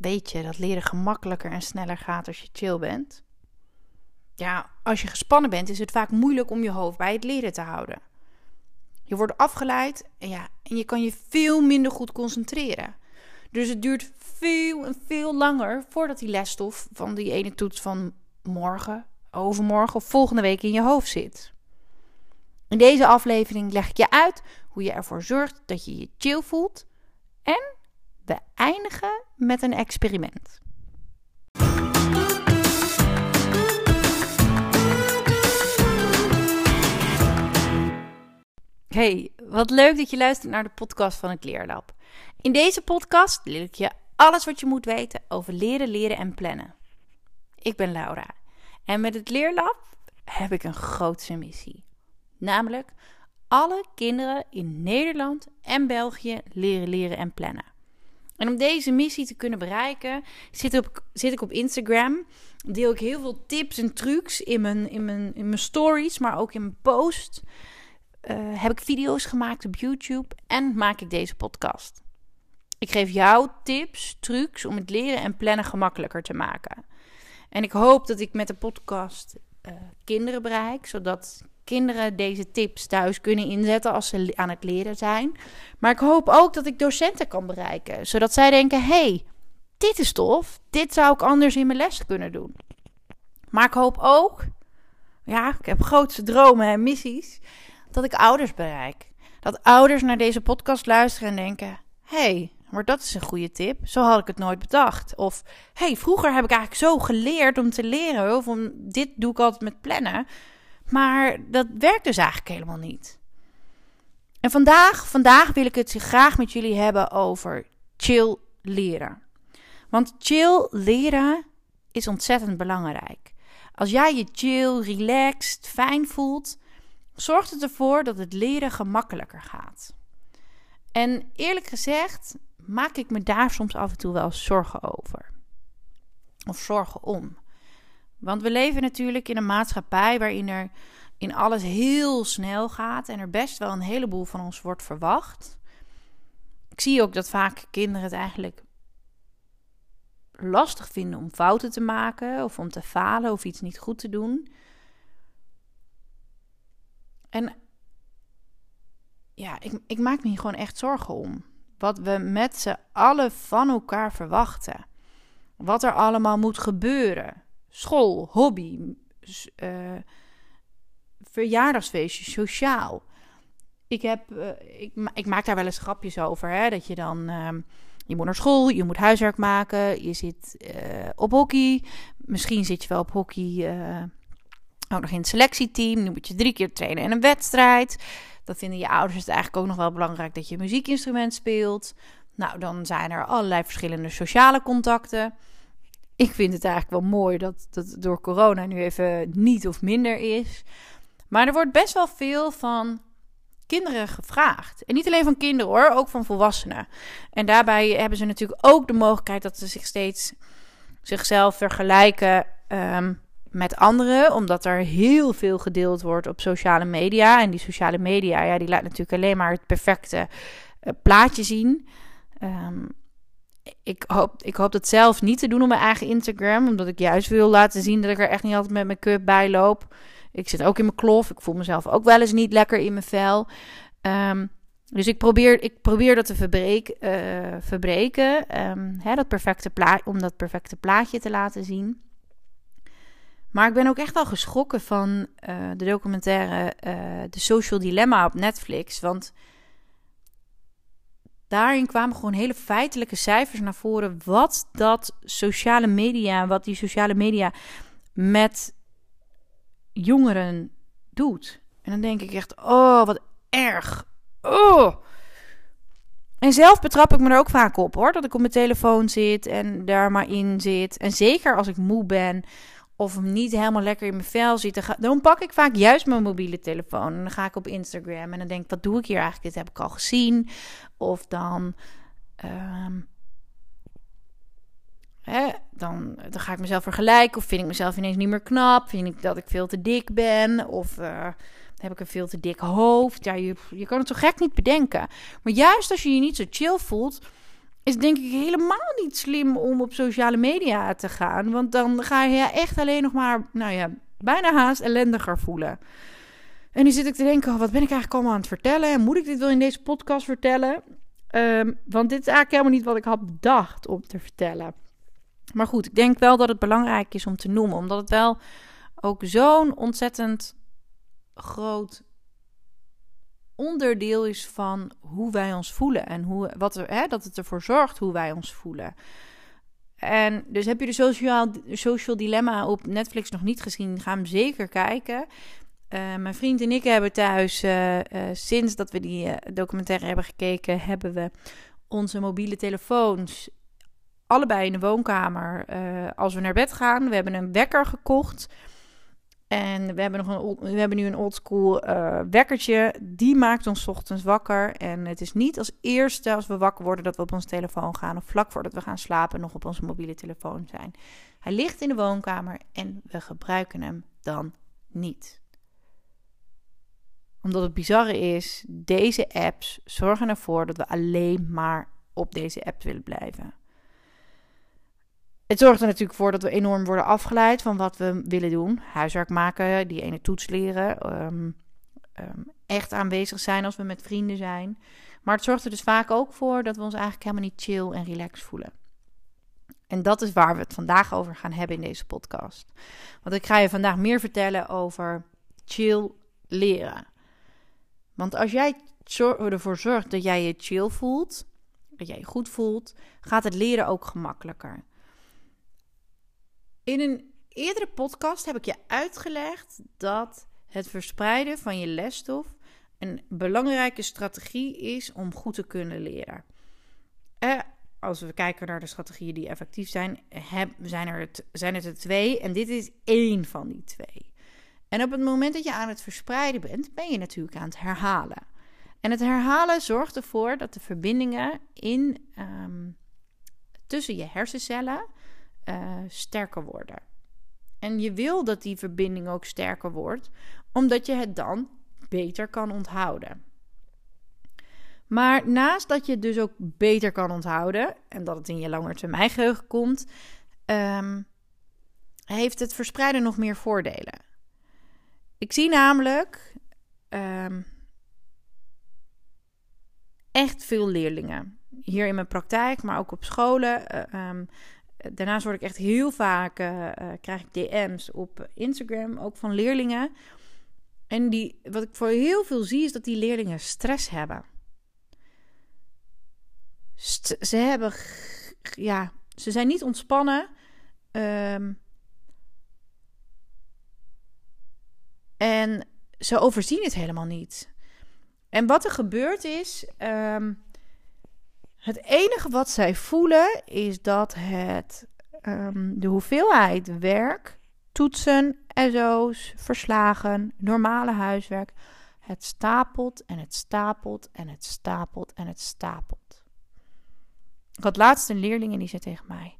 weet je dat leren gemakkelijker en sneller gaat als je chill bent? Ja, als je gespannen bent, is het vaak moeilijk om je hoofd bij het leren te houden. Je wordt afgeleid en, ja, en je kan je veel minder goed concentreren. Dus het duurt veel en veel langer voordat die lesstof van die ene toets van morgen, overmorgen of volgende week in je hoofd zit. In deze aflevering leg ik je uit hoe je ervoor zorgt dat je je chill voelt en we eindigen met een experiment. Hey, wat leuk dat je luistert naar de podcast van het Leerlab. In deze podcast leer ik je alles wat je moet weten over leren, leren en plannen. Ik ben Laura en met het Leerlab heb ik een grootse missie. Namelijk alle kinderen in Nederland en België leren, leren en plannen. En om deze missie te kunnen bereiken, zit, op, zit ik op Instagram. Deel ik heel veel tips en trucs in mijn, in mijn, in mijn stories, maar ook in mijn post. Uh, heb ik video's gemaakt op YouTube en maak ik deze podcast. Ik geef jou tips, trucs om het leren en plannen gemakkelijker te maken. En ik hoop dat ik met de podcast uh, kinderen bereik, zodat kinderen deze tips thuis kunnen inzetten als ze aan het leren zijn. Maar ik hoop ook dat ik docenten kan bereiken, zodat zij denken: hey, dit is tof, dit zou ik anders in mijn les kunnen doen. Maar ik hoop ook, ja, ik heb grootste dromen en missies, dat ik ouders bereik. Dat ouders naar deze podcast luisteren en denken: hey, maar dat is een goede tip. Zo had ik het nooit bedacht. Of hey, vroeger heb ik eigenlijk zo geleerd om te leren. Of om, dit doe ik altijd met plannen. Maar dat werkt dus eigenlijk helemaal niet. En vandaag, vandaag wil ik het graag met jullie hebben over chill leren. Want chill leren is ontzettend belangrijk. Als jij je chill, relaxed, fijn voelt, zorgt het ervoor dat het leren gemakkelijker gaat. En eerlijk gezegd maak ik me daar soms af en toe wel zorgen over. Of zorgen om. Want we leven natuurlijk in een maatschappij waarin er in alles heel snel gaat en er best wel een heleboel van ons wordt verwacht. Ik zie ook dat vaak kinderen het eigenlijk lastig vinden om fouten te maken of om te falen of iets niet goed te doen. En ja, ik, ik maak me hier gewoon echt zorgen om. Wat we met z'n allen van elkaar verwachten. Wat er allemaal moet gebeuren school, hobby, uh, verjaardagsfeestjes, sociaal. Ik, heb, uh, ik, ik, maak daar wel eens grapjes over. Hè? Dat je dan. Uh, je moet naar school, je moet huiswerk maken, je zit uh, op hockey. Misschien zit je wel op hockey ook nog in het selectieteam. Nu moet je drie keer trainen in een wedstrijd. Dan vinden je ouders het eigenlijk ook nog wel belangrijk dat je een muziekinstrument speelt. Nou, dan zijn er allerlei verschillende sociale contacten ik vind het eigenlijk wel mooi dat dat door corona nu even niet of minder is. Maar er wordt best wel veel van kinderen gevraagd. En niet alleen van kinderen hoor, ook van volwassenen. En daarbij hebben ze natuurlijk ook de mogelijkheid dat ze zich steeds zichzelf vergelijken um, met anderen. Omdat er heel veel gedeeld wordt op sociale media. En die sociale media, ja, die laat natuurlijk alleen maar het perfecte uh, plaatje zien. Um, ik hoop, ik hoop dat zelf niet te doen op mijn eigen Instagram. Omdat ik juist wil laten zien dat ik er echt niet altijd met mijn cup bij loop. Ik zit ook in mijn klof. Ik voel mezelf ook wel eens niet lekker in mijn vel. Um, dus ik probeer, ik probeer dat te verbreken. Uh, verbreken um, hè, dat perfecte plaatje, om dat perfecte plaatje te laten zien. Maar ik ben ook echt wel geschrokken van uh, de documentaire uh, The Social Dilemma op Netflix. Want daarin kwamen gewoon hele feitelijke cijfers naar voren. Wat dat sociale media, wat die sociale media met jongeren doet. En dan denk ik echt, oh, wat erg. Oh. En zelf betrap ik me er ook vaak op hoor. Dat ik op mijn telefoon zit en daar maar in zit. En zeker als ik moe ben of niet helemaal lekker in mijn vel zit, dan, pak ik vaak juist mijn mobiele telefoon. En dan ga ik op Instagram en dan denk ik, wat doe ik hier eigenlijk? Dit heb ik al gezien. Of dan, um, hè, dan, dan ga ik mezelf vergelijken. Of vind ik mezelf ineens niet meer knap. Vind ik dat ik veel te dik ben. Of uh, heb ik een veel te dik hoofd. Ja, je, je kan het zo gek niet bedenken. Maar juist als je je niet zo chill voelt is denk ik helemaal niet slim om op sociale media te gaan. Want dan ga je echt alleen nog maar, nou ja, bijna haast ellendiger voelen. En nu zit ik te denken, oh, wat ben ik eigenlijk allemaal aan het vertellen? En moet ik dit wel in deze podcast vertellen? Ehm, want dit is eigenlijk helemaal niet wat ik had bedacht om te vertellen. Maar goed, ik denk wel dat het belangrijk is om te noemen. Omdat het wel ook zo'n ontzettend groot onderdeel is van hoe wij ons voelen. En hoe, wat er, hè, dat het ervoor zorgt hoe wij ons voelen. En dus heb je de Social, social Dilemma op Netflix nog niet gezien, ga hem zeker kijken. Uh, mijn vriend en ik hebben thuis, uh, uh, sinds dat we die documentaire hebben gekeken, hebben we onze mobiele telefoons allebei in de woonkamer als we naar bed gaan. We hebben een wekker gekocht. En we hebben, nog een we hebben nu een oldschool uh, wekkertje. Die maakt ons ochtends wakker. En het is niet als eerste als we wakker worden dat we op onze telefoon gaan. Of vlak voordat we gaan slapen nog op onze mobiele telefoon zijn. Hij ligt in de woonkamer en we gebruiken hem dan niet. Omdat het bizarre is, deze apps zorgen ervoor dat we alleen maar op deze app willen blijven. Het zorgt er natuurlijk voor dat we enorm worden afgeleid van wat we willen doen. Huiswerk maken, die ene toets leren. Ehm, ehm, echt aanwezig zijn als we met vrienden zijn. Maar het zorgt er dus vaak ook voor dat we ons eigenlijk helemaal niet chill en relaxed voelen. En dat is waar we het vandaag over gaan hebben in deze podcast. Want ik ga je vandaag meer vertellen over chill leren. Want als jij ervoor zorgt dat jij je chill voelt, dat jij je goed voelt, gaat het leren ook gemakkelijker. In een eerdere podcast heb ik je uitgelegd dat het verspreiden van je lesstof een belangrijke strategie is om goed te kunnen leren. Eh, als we kijken naar de strategieën die effectief zijn, zijn, er het, zijn er twee en dit is één van die twee. En op het moment dat je aan het verspreiden bent, ben je natuurlijk aan het herhalen. En het herhalen zorgt ervoor dat de verbindingen in, um, tussen je hersencellen uh, sterker worden. En je wil dat die verbinding ook sterker wordt, omdat je het dan beter kan onthouden. Maar naast dat je het dus ook beter kan onthouden en dat het in je langetermijngeheugen komt, um, heeft het verspreiden nog meer voordelen. Ik zie namelijk um, echt veel leerlingen. Hier in mijn praktijk, maar ook op scholen. Uh, Daarnaast word ik echt heel vaak, uh, krijg ik DM's op Instagram, ook van leerlingen. En die, wat ik voor heel veel zie, is dat die leerlingen stress hebben. ze hebben, ja, ze zijn niet ontspannen. Um, en ze overzien het helemaal niet. En wat er gebeurt is, um, het enige wat zij voelen is dat het um, de hoeveelheid werk, toetsen, SO's, verslagen, normale huiswerk, het stapelt en het stapelt en het stapelt en het stapelt. Ik had laatst een leerling en die zei tegen mij: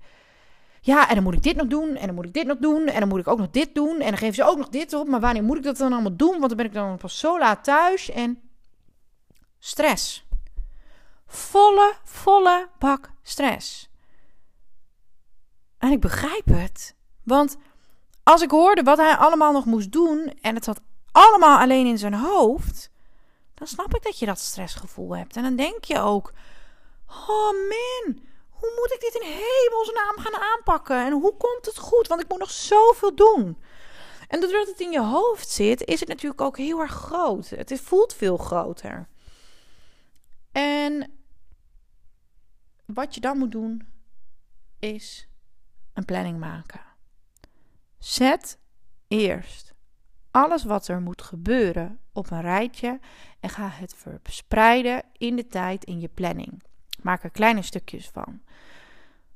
Ja, en dan moet ik dit nog doen, en dan moet ik dit nog doen, en dan moet ik ook nog dit doen, en dan geven ze ook nog dit op. Maar wanneer moet ik dat dan allemaal doen? Want dan ben ik dan pas zo laat thuis en stress. Volle, volle bak stress. En ik begrijp het. Want als ik hoorde wat hij allemaal nog moest doen en het zat allemaal alleen in zijn hoofd, dan snap ik dat je dat stressgevoel hebt. En dan denk je ook: oh man, hoe moet ik dit in hemelsnaam gaan aanpakken? En hoe komt het goed? Want ik moet nog zoveel doen. En doordat het in je hoofd zit, is het natuurlijk ook heel erg groot. Het voelt veel groter. En wat je dan moet doen, is een planning maken. Zet eerst alles wat er moet gebeuren op een rijtje en ga het verspreiden in de tijd in je planning. Maak er kleine stukjes van.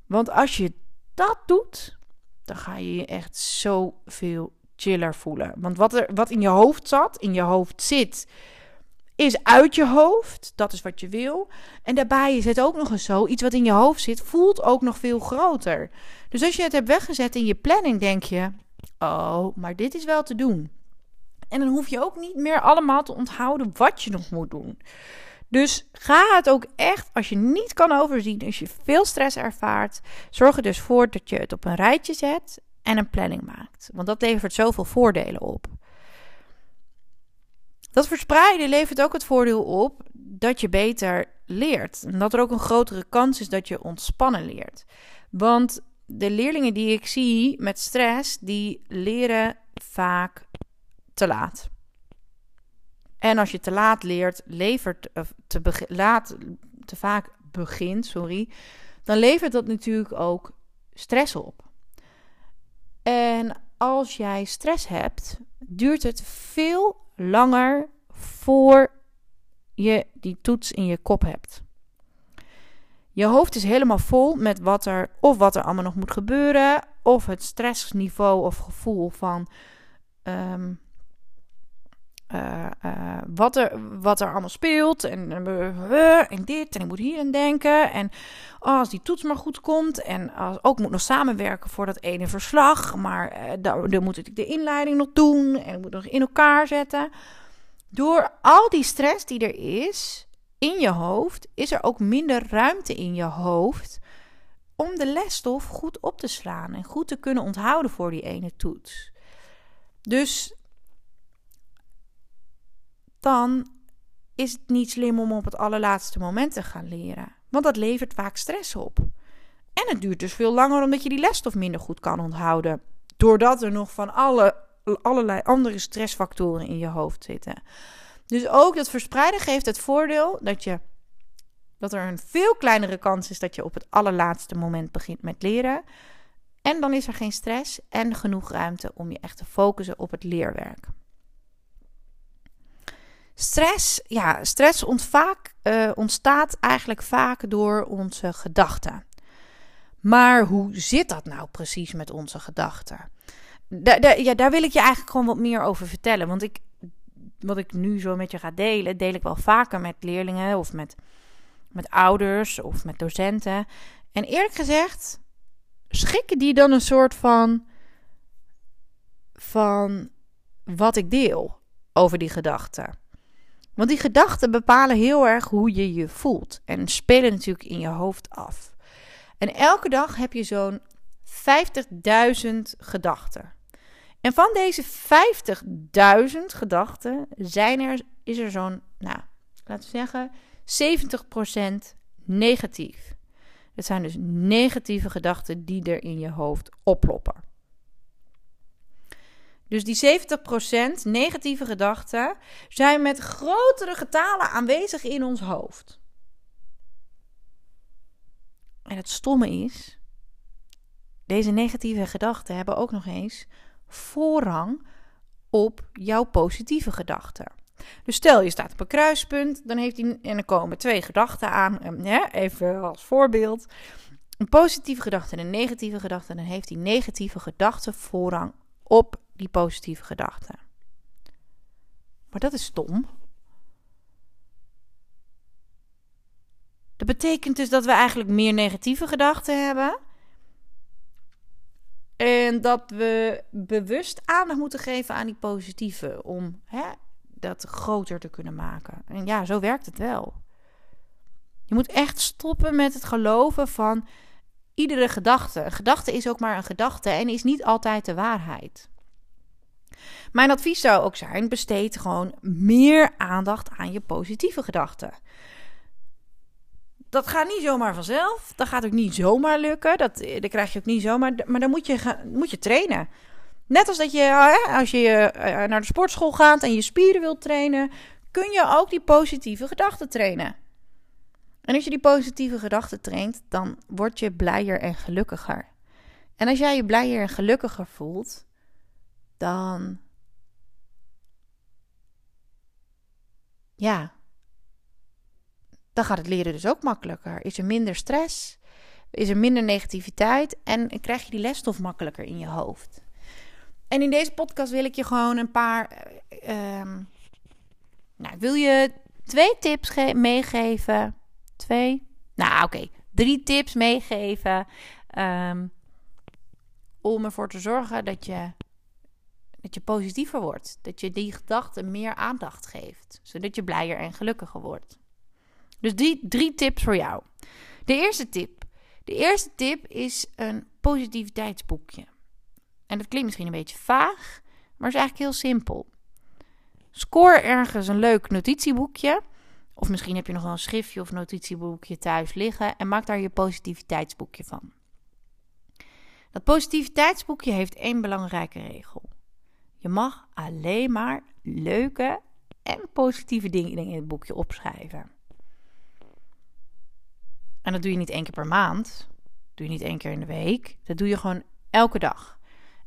Want als je dat doet, dan ga je je echt zoveel chiller voelen. Want wat, er, wat in je hoofd zat, in je hoofd zit, is uit je hoofd. Dat is wat je wil. En daarbij is het ook nog eens zo: iets wat in je hoofd zit, voelt ook nog veel groter. Dus als je het hebt weggezet in je planning, denk je: oh, maar dit is wel te doen. En dan hoef je ook niet meer allemaal te onthouden wat je nog moet doen. Dus ga het ook echt, als je niet kan overzien, als je veel stress ervaart, zorg er dus voor dat je het op een rijtje zet en een planning maakt. Want dat levert zoveel voordelen op. Dat verspreiden levert ook het voordeel op dat je beter leert. En dat er ook een grotere kans is dat je ontspannen leert. Want de leerlingen die ik zie met stress, die leren vaak te laat. En als je te laat leert, levert te, laat, te vaak begint, sorry, dan levert dat natuurlijk ook stress op. En als jij stress hebt, duurt het veel langer voor je die toets in je kop hebt. Je hoofd is helemaal vol met wat er of wat er allemaal nog moet gebeuren, of het stressniveau of gevoel van ehm, eh, eh, wat, er, wat er allemaal speelt. En, uh, en dit, en ik moet hier aan denken. En oh, als die toets maar goed komt. En als, ook moet nog samenwerken voor dat ene verslag. Maar dan moet ik de inleiding nog doen. En ik moet nog in elkaar zetten. Door al die stress die er is in je hoofd, is er ook minder ruimte in je hoofd om de lesstof goed op te slaan en goed te kunnen onthouden voor die ene toets. Dus dan is het niet slim om op het allerlaatste moment te gaan leren. Want dat levert vaak stress op. En het duurt dus veel langer omdat je die lesstof minder goed kan onthouden. Doordat er nog van alle, allerlei andere stressfactoren in je hoofd zitten. Dus ook dat verspreiden geeft het voordeel dat, je, dat er een veel kleinere kans is dat je op het allerlaatste moment begint met leren. En dan is er geen stress en genoeg ruimte om je echt te focussen op het leerwerk. Stress, ja, stress uh, ontstaat eigenlijk vaak door onze gedachten. Maar hoe zit dat nou precies met onze gedachten? ja, daar wil ik je eigenlijk gewoon wat meer over vertellen. Want ik, wat ik nu zo met je ga delen, deel ik wel vaker met leerlingen of met, met ouders of met docenten. En eerlijk gezegd, schikken die dan een soort van, van wat ik deel over die gedachten. Want die gedachten bepalen heel erg hoe je je voelt en spelen natuurlijk in je hoofd af. En elke dag heb je zo'n 50.000 gedachten. En van deze 50.000 gedachten zijn er, is er zo'n, nou, laten we zeggen, 70% negatief. Het zijn dus negatieve gedachten die er in je hoofd oploppen. Dus die 70% negatieve gedachten zijn met grotere getalen aanwezig in ons hoofd. En het stomme is, deze negatieve gedachten hebben ook nog eens voorrang op jouw positieve gedachten. Dus stel je staat op een kruispunt, dan heeft hij en er komen twee gedachten aan. Ja, even als voorbeeld. Een positieve gedachte en een negatieve gedachte. Dan heeft die negatieve gedachte voorrang op die positieve gedachten. Maar dat is stom. Dat betekent dus dat we eigenlijk meer negatieve gedachten hebben. En dat we bewust aandacht moeten geven aan die positieve. Om hè, dat groter te kunnen maken. En ja, zo werkt het wel. Je moet echt stoppen met het geloven van iedere gedachte. Een gedachte is ook maar een gedachte en is niet altijd de waarheid. Mijn advies zou ook zijn: besteed gewoon meer aandacht aan je positieve gedachten. Dat gaat niet zomaar vanzelf. Dat gaat ook niet zomaar lukken. Dat, dat krijg je ook niet zomaar. Maar dan moet je, moet je trainen. Net als dat je, als je eh, naar de sportschool gaat en je spieren wilt trainen, kun je ook die positieve gedachten trainen. En als je die positieve gedachten traint, dan word je blijer en gelukkiger. En als jij je blijer en gelukkiger voelt, dan. Ja. Dan gaat het leren dus ook makkelijker. Is er minder stress? Is er minder negativiteit? En krijg je die lesstof makkelijker in je hoofd? En in deze podcast wil ik je gewoon een paar. Uh, nou, ik wil je twee tips meegeven. Twee? Nou, oké. Drie tips meegeven. Um, om ervoor te zorgen dat je dat je positiever wordt. Dat je die gedachten meer aandacht geeft. Zodat je blijer en gelukkiger wordt. Dus die drie tips voor jou. De eerste tip. De eerste tip is een positiviteitsboekje. En dat klinkt misschien een beetje vaag, maar is eigenlijk heel simpel. Score ergens een leuk notitieboekje. Of misschien heb je nog wel een schriftje of notitieboekje thuis liggen. En maak daar je positiviteitsboekje van. Dat positiviteitsboekje heeft één belangrijke regel. Je mag alleen maar leuke en positieve dingen in het boekje opschrijven. En dat doe je niet één keer per maand. Doe je niet één keer in de week. Dat doe je gewoon elke dag.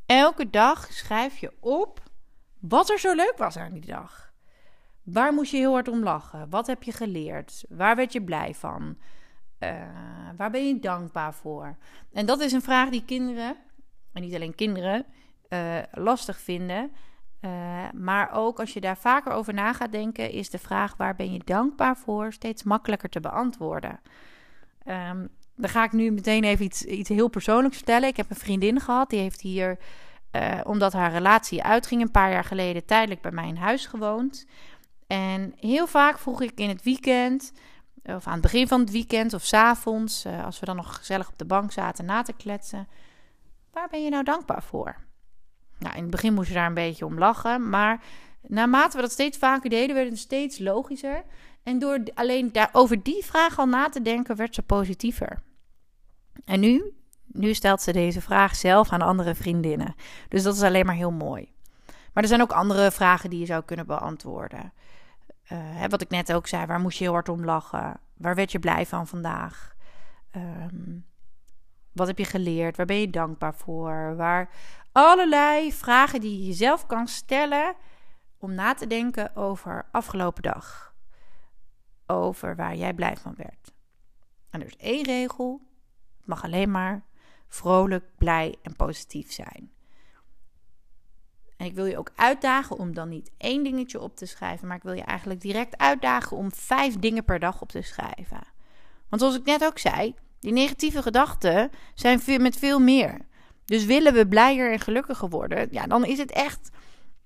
Elke dag schrijf je op wat er zo leuk was aan die dag. Waar moest je heel hard om lachen? Wat heb je geleerd? Waar werd je blij van? Uh, waar ben je dankbaar voor? En dat is een vraag die kinderen, en niet alleen kinderen, uh, lastig vinden. Uh, maar ook als je daar vaker over na gaat denken, is de vraag waar ben je dankbaar voor steeds makkelijker te beantwoorden. Um, dan ga ik nu meteen even iets, iets heel persoonlijks vertellen. Ik heb een vriendin gehad, die heeft hier, omdat haar relatie uitging, een paar jaar geleden tijdelijk bij mij in huis gewoond. En heel vaak vroeg ik in het weekend, of aan het begin van het weekend of s avonds, als we dan nog gezellig op de bank zaten na te kletsen, waar ben je nou dankbaar voor? Nou, in het begin moest je daar een beetje om lachen, maar naarmate we dat steeds vaker deden, werd het steeds logischer. En door alleen daar, over die vraag al na te denken, werd ze positiever. En nu, nu stelt ze deze vraag zelf aan andere vriendinnen. Dus dat is alleen maar heel mooi. Maar er zijn ook andere vragen die je zou kunnen beantwoorden. Hè, wat ik net ook zei, waar moest je heel hard om lachen? Waar werd je blij van vandaag? Um, wat heb je geleerd? Waar ben je dankbaar voor? Waar allerlei vragen die je jezelf kan stellen om na te denken over afgelopen dag. Over waar jij blij van werd. En er is één regel: het mag alleen maar vrolijk, blij en positief zijn. En ik wil je ook uitdagen om dan niet één dingetje op te schrijven, maar ik wil je eigenlijk direct uitdagen om vijf dingen per dag op te schrijven. Want zoals ik net ook zei, die negatieve gedachten zijn met veel meer. Dus willen we blijer en gelukkiger worden, ja, dan is het echt.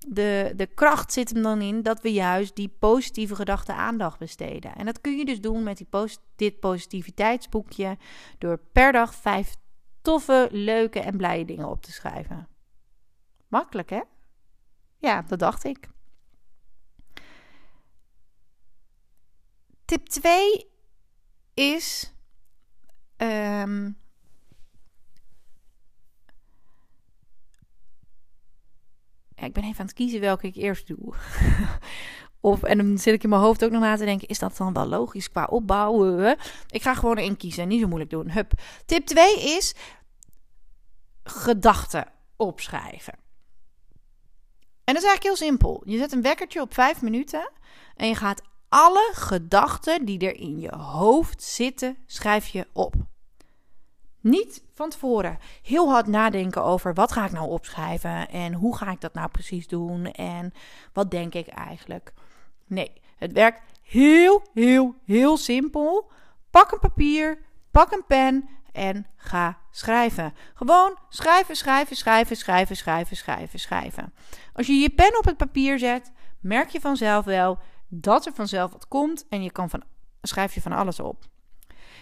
De, de kracht zit hem dan in dat we juist die positieve gedachten aandacht besteden. En dat kun je dus doen met die post, dit positiviteitsboekje. Door per dag vijf toffe, leuke en blije dingen op te schrijven. Makkelijk, hè? Ja, dat dacht ik. Tip 2 is. Um, ik ben even aan het kiezen welke ik eerst doe. of, en dan zit ik in mijn hoofd ook nog na te denken: is dat dan wel logisch qua opbouwen? Ik ga gewoon erin kiezen, niet zo moeilijk doen. Hup. Tip 2 is gedachten opschrijven. En dat is eigenlijk heel simpel. Je zet een wekkertje op vijf minuten en je gaat alle gedachten die er in je hoofd zitten, schrijf je op. Niet van tevoren heel hard nadenken over wat ga ik nou opschrijven en hoe ga ik dat nou precies doen en wat denk ik eigenlijk. Nee, het werkt heel, heel, heel simpel. Pak een papier, pak een pen en ga schrijven. Gewoon schrijven, schrijven, schrijven, schrijven, schrijven, schrijven, schrijven. Als je je pen op het papier zet, merk je vanzelf wel dat er vanzelf wat komt en je kan van, schrijf je van alles op.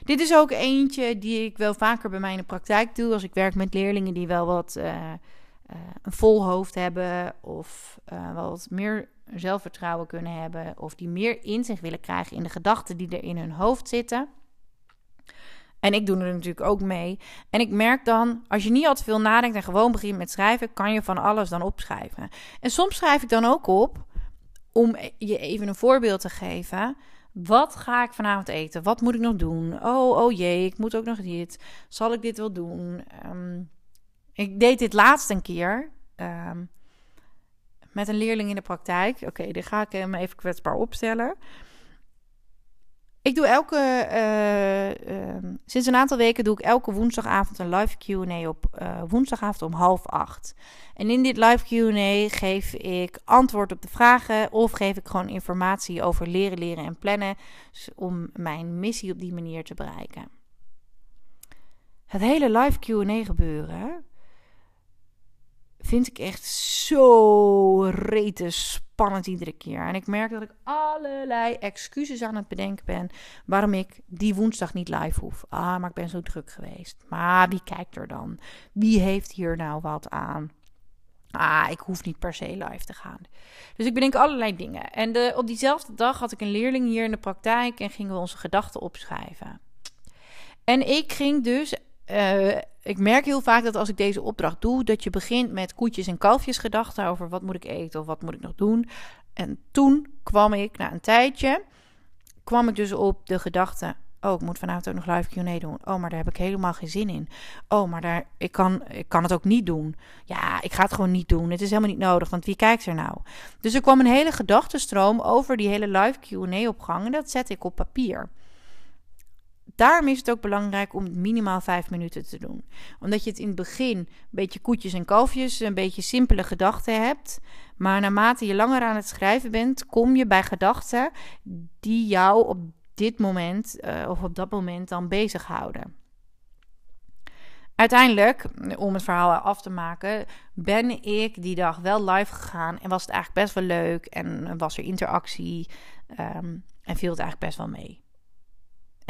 Dit is ook eentje die ik wel vaker bij mij in de praktijk doe als ik werk met leerlingen die wel wat uh, een vol hoofd hebben of wel wat meer zelfvertrouwen kunnen hebben of die meer inzicht willen krijgen in de gedachten die er in hun hoofd zitten. En ik doe er natuurlijk ook mee. En ik merk dan, als je niet al te veel nadenkt en gewoon begint met schrijven, kan je van alles dan opschrijven. En soms schrijf ik dan ook op, om je even een voorbeeld te geven. Wat ga ik vanavond eten? Wat moet ik nog doen? Oh, oh jee, ik moet ook nog dit. Zal ik dit wel doen? Um, ik deed dit laatst een keer. Um, met een leerling in de praktijk. Oké, okay, ga ik hem even kwetsbaar opstellen. Ik doe elke, uh, uh, sinds een aantal weken doe ik elke woensdagavond een live Q&A op uh, woensdagavond om half acht. En in dit live Q&A geef ik antwoord op de vragen of geef ik gewoon informatie over leren, leren en plannen om mijn missie op die manier te bereiken. Het hele live Q&A gebeuren vind ik echt zo rete spannend iedere keer. En ik merk dat ik allerlei excuses aan het bedenken ben waarom ik die woensdag niet live hoef. Ah, maar ik ben zo druk geweest. Maar wie kijkt er dan? Wie heeft hier nou wat aan? Ah, ik hoef niet per se live te gaan. Dus ik bedenk allerlei dingen. En de, op diezelfde dag had ik een leerling hier in de praktijk en gingen we onze gedachten opschrijven. En ik ging dus. Uh, ik merk heel vaak dat als ik deze opdracht doe, dat je begint met koetjes en kalfjes gedachten over wat moet ik eten of wat moet ik nog doen. En toen kwam ik na een tijdje, kwam ik dus op de gedachte, Oh, ik moet vanavond ook nog live Q&A doen. Oh, maar daar heb ik helemaal geen zin in. Oh, maar daar, ik, kan, ik kan het ook niet doen. Ja, ik ga het gewoon niet doen. Het is helemaal niet nodig, want wie kijkt er nou? Dus er kwam een hele gedachtenstroom over die hele live Q&A opgang. En dat zet ik op papier. Daarom is het ook belangrijk om het minimaal vijf minuten te doen. Omdat je het in het begin een beetje koetjes en kalfjes, een beetje simpele gedachten hebt. Maar naarmate je langer aan het schrijven bent, kom je bij gedachten die jou op dit moment uh, of op dat moment dan bezighouden. Uiteindelijk, om het verhaal af te maken, ben ik die dag wel live gegaan en was het eigenlijk best wel leuk en was er interactie um, en viel het eigenlijk best wel mee.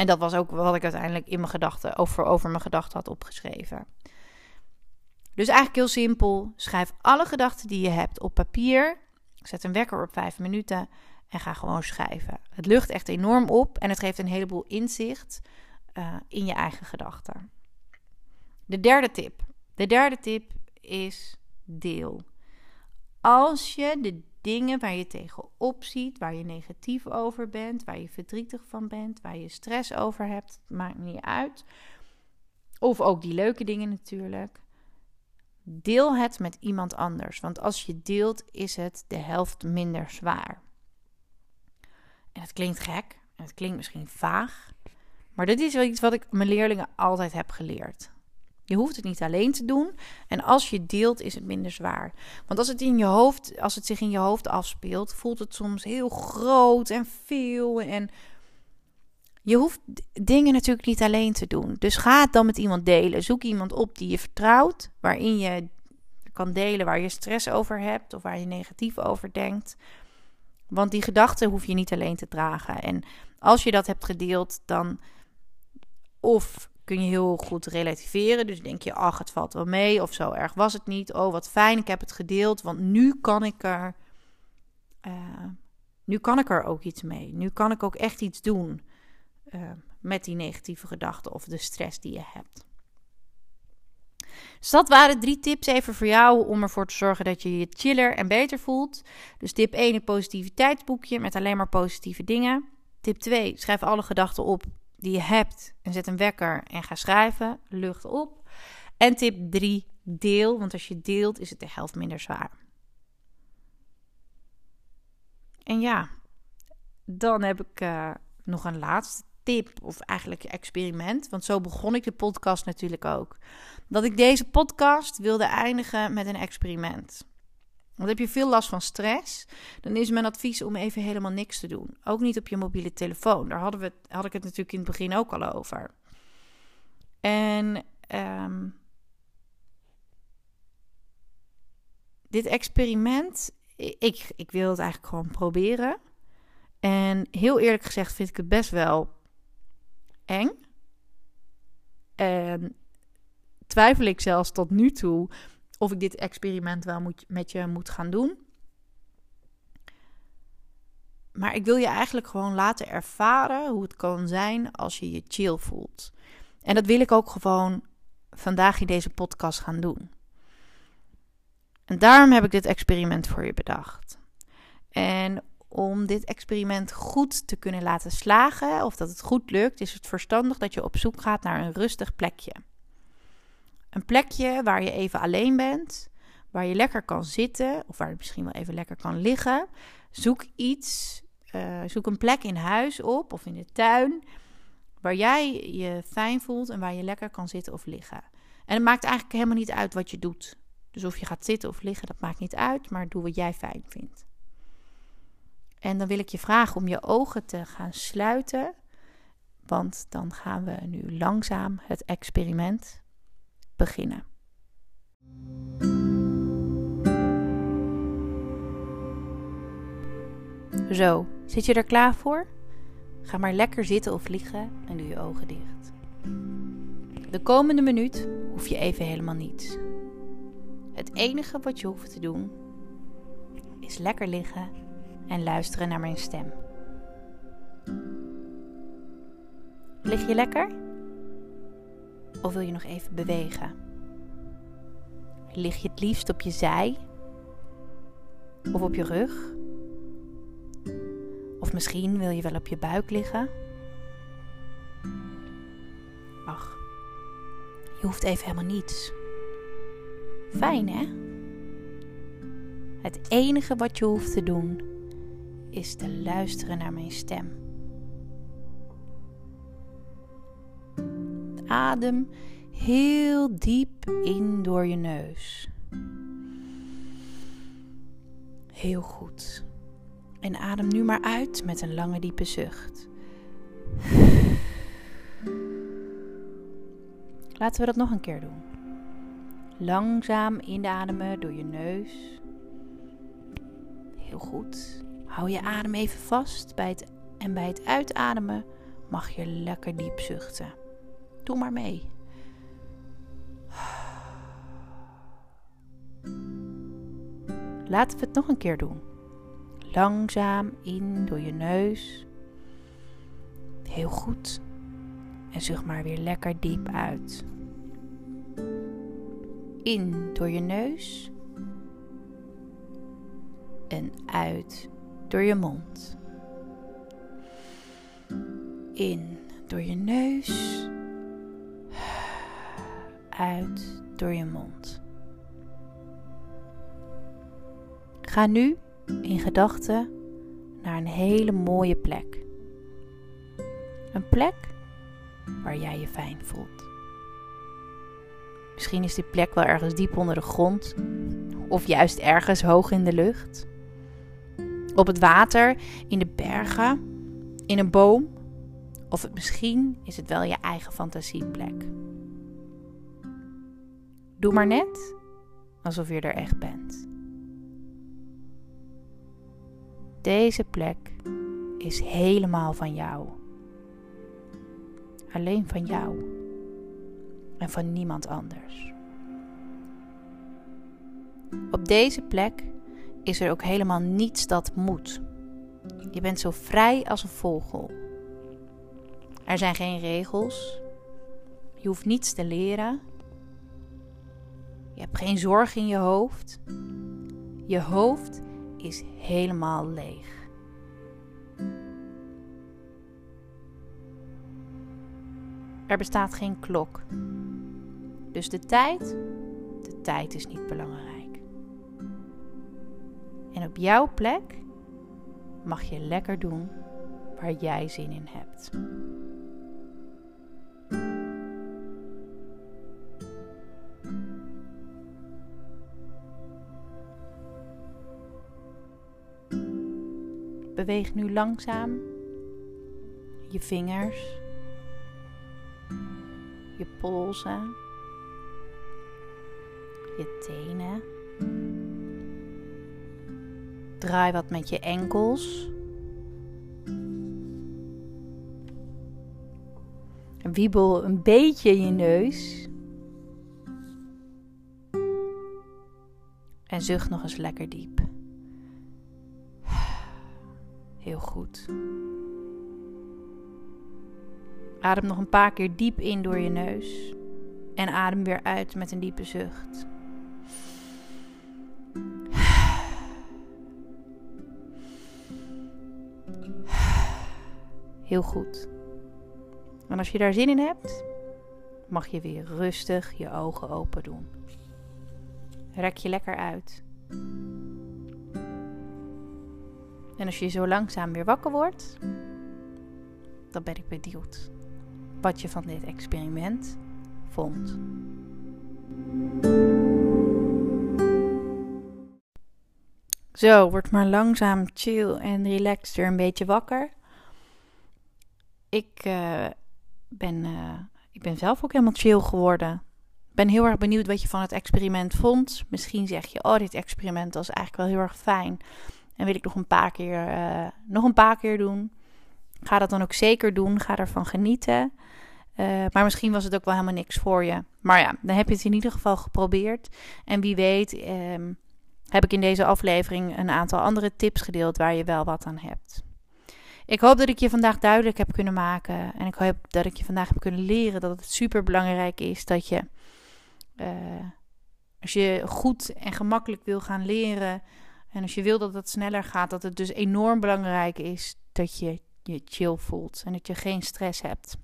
En dat was ook wat ik uiteindelijk in mijn gedachten over, over mijn gedachten had opgeschreven. Dus eigenlijk heel simpel. Schrijf alle gedachten die je hebt op papier. Zet een wekker op vijf minuten en ga gewoon schrijven. Het lucht echt enorm op en het geeft een heleboel inzicht uh, in je eigen gedachten. De derde tip. De derde tip is deel. Als je de dingen waar je tegenop ziet, waar je negatief over bent, waar je verdrietig van bent, waar je stress over hebt, maakt niet uit. Of ook die leuke dingen natuurlijk. Deel het met iemand anders. Want als je deelt, is het de helft minder zwaar. En het klinkt gek en het klinkt misschien vaag, maar dit is wel iets wat ik mijn leerlingen altijd heb geleerd. Je hoeft het niet alleen te doen. En als je deelt, is het minder zwaar. Want als het, in je hoofd, als het zich in je hoofd afspeelt, voelt het soms heel groot en veel. En je hoeft dingen natuurlijk niet alleen te doen. Dus ga het dan met iemand delen. Zoek iemand op die je vertrouwt, waarin je kan delen waar je stress over hebt of waar je negatief over denkt. Want die gedachten hoef je niet alleen te dragen. En als je dat hebt gedeeld, dan of kun je heel goed relativeren. Dus denk je, ach, het valt wel mee, of zo erg was het niet. Oh, wat fijn, ik heb het gedeeld, want nu kan ik er, uh, nu kan ik er ook iets mee. Nu kan ik ook echt iets doen uh, met die negatieve gedachten of de stress die je hebt. Dus dat waren drie tips even voor jou om ervoor te zorgen dat je je chiller en beter voelt. Dus tip 1, een positiviteitsboekje met alleen maar positieve dingen. Tip 2, schrijf alle gedachten op die je hebt en zet een wekker en ga schrijven. Lucht op. En tip 3, deel, want als je deelt is het de helft minder zwaar. En ja, dan heb ik uh, nog een laatste tip of eigenlijk experiment. Want zo begon ik de podcast natuurlijk ook. Dat ik deze podcast wilde eindigen met een experiment. Want heb je veel last van stress, dan is mijn advies om even helemaal niks te doen. Ook niet op je mobiele telefoon. Daar hadden we, had ik het natuurlijk in het begin ook al over. En um, dit experiment, ik, ik wil het eigenlijk gewoon proberen. En heel eerlijk gezegd vind ik het best wel eng. En twijfel ik zelfs tot nu toe of ik dit experiment wel met je moet gaan doen. Maar ik wil je eigenlijk gewoon laten ervaren hoe het kan zijn als je je chill voelt. En dat wil ik ook gewoon vandaag in deze podcast gaan doen. En daarom heb ik dit experiment voor je bedacht. En om dit experiment goed te kunnen laten slagen, of dat het goed lukt, is het verstandig dat je op zoek gaat naar een rustig plekje. Een plekje waar je even alleen bent, waar je lekker kan zitten, of waar je misschien wel even lekker kan liggen. Zoek iets, uh, zoek een plek in huis op of in de tuin, waar jij je fijn voelt en waar je lekker kan zitten of liggen. En het maakt eigenlijk helemaal niet uit wat je doet. Dus of je gaat zitten of liggen, dat maakt niet uit, maar doe wat jij fijn vindt. En dan wil ik je vragen om je ogen te gaan sluiten. Want dan gaan we nu langzaam het experiment beginnen. Zo, zit je er klaar voor? Ga maar lekker zitten of liggen en doe je ogen dicht. De komende minuut hoef je even helemaal niets. Het enige wat je hoeft te doen is lekker liggen en luisteren naar mijn stem. Lig je lekker? Of wil je nog even bewegen? Lig je het liefst op je zij? Of op je rug? Of misschien wil je wel op je buik liggen? Ach, je hoeft even helemaal niets. Fijn hè? Het enige wat je hoeft te doen is te luisteren naar mijn stem. Adem heel diep in door je neus. Heel goed. En adem nu maar uit met een lange diepe zucht. Laten we dat nog een keer doen. Langzaam inademen door je neus. Heel goed. Hou je adem even vast bij het, en bij het uitademen mag je lekker diep zuchten. Doe maar mee. Laten we het nog een keer doen. Langzaam in door je neus. Heel goed. En zucht maar weer lekker diep uit. In door je neus. En uit door je mond. In door je neus. Uit door je mond. Ga nu in gedachten naar een hele mooie plek. Een plek waar jij je fijn voelt. Misschien is die plek wel ergens diep onder de grond of juist ergens hoog in de lucht. Op het water, in de bergen, in een boom of het, misschien is het wel je eigen fantasieplek. Doe maar net alsof je er echt bent. Deze plek is helemaal van jou. Alleen van jou en van niemand anders. Op deze plek is er ook helemaal niets dat moet. Je bent zo vrij als een vogel. Er zijn geen regels. Je hoeft niets te leren. Je hebt geen zorg in je hoofd. Je hoofd is helemaal leeg. Er bestaat geen klok. Dus de tijd, de tijd is niet belangrijk. En op jouw plek mag je lekker doen waar jij zin in hebt. Beweeg nu langzaam je vingers, je polsen, je tenen. Draai wat met je enkels. Wiebel een beetje je neus. En zucht nog eens lekker diep. Goed. Adem nog een paar keer diep in door je neus. En adem weer uit met een diepe zucht. Heel goed. En als je daar zin in hebt, mag je weer rustig je ogen open doen. Rek je lekker uit. En als je zo langzaam weer wakker wordt, dan ben ik benieuwd wat je van dit experiment vond. Zo, word maar langzaam chill en relaxed weer een beetje wakker. Ik, uh, ben, uh, ik ben zelf ook helemaal chill geworden. ben heel erg benieuwd wat je van het experiment vond. Misschien zeg je, oh, dit experiment was eigenlijk wel heel erg fijn. En wil ik nog een paar keer, uh, nog een paar keer doen. Ga dat dan ook zeker doen. Ga ervan genieten. Uh, maar misschien was het ook wel helemaal niks voor je. Maar ja, dan heb je het in ieder geval geprobeerd. En wie weet, um, heb ik in deze aflevering een aantal andere tips gedeeld waar je wel wat aan hebt. Ik hoop dat ik je vandaag duidelijk heb kunnen maken. En ik hoop dat ik je vandaag heb kunnen leren dat het super belangrijk is dat je, uh, als je goed en gemakkelijk wil gaan leren. En als je wil dat het sneller gaat, dat het dus enorm belangrijk is dat je je chill voelt en dat je geen stress hebt.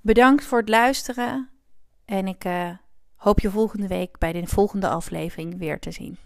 Bedankt voor het luisteren en ik uh, hoop je volgende week bij de volgende aflevering weer te zien.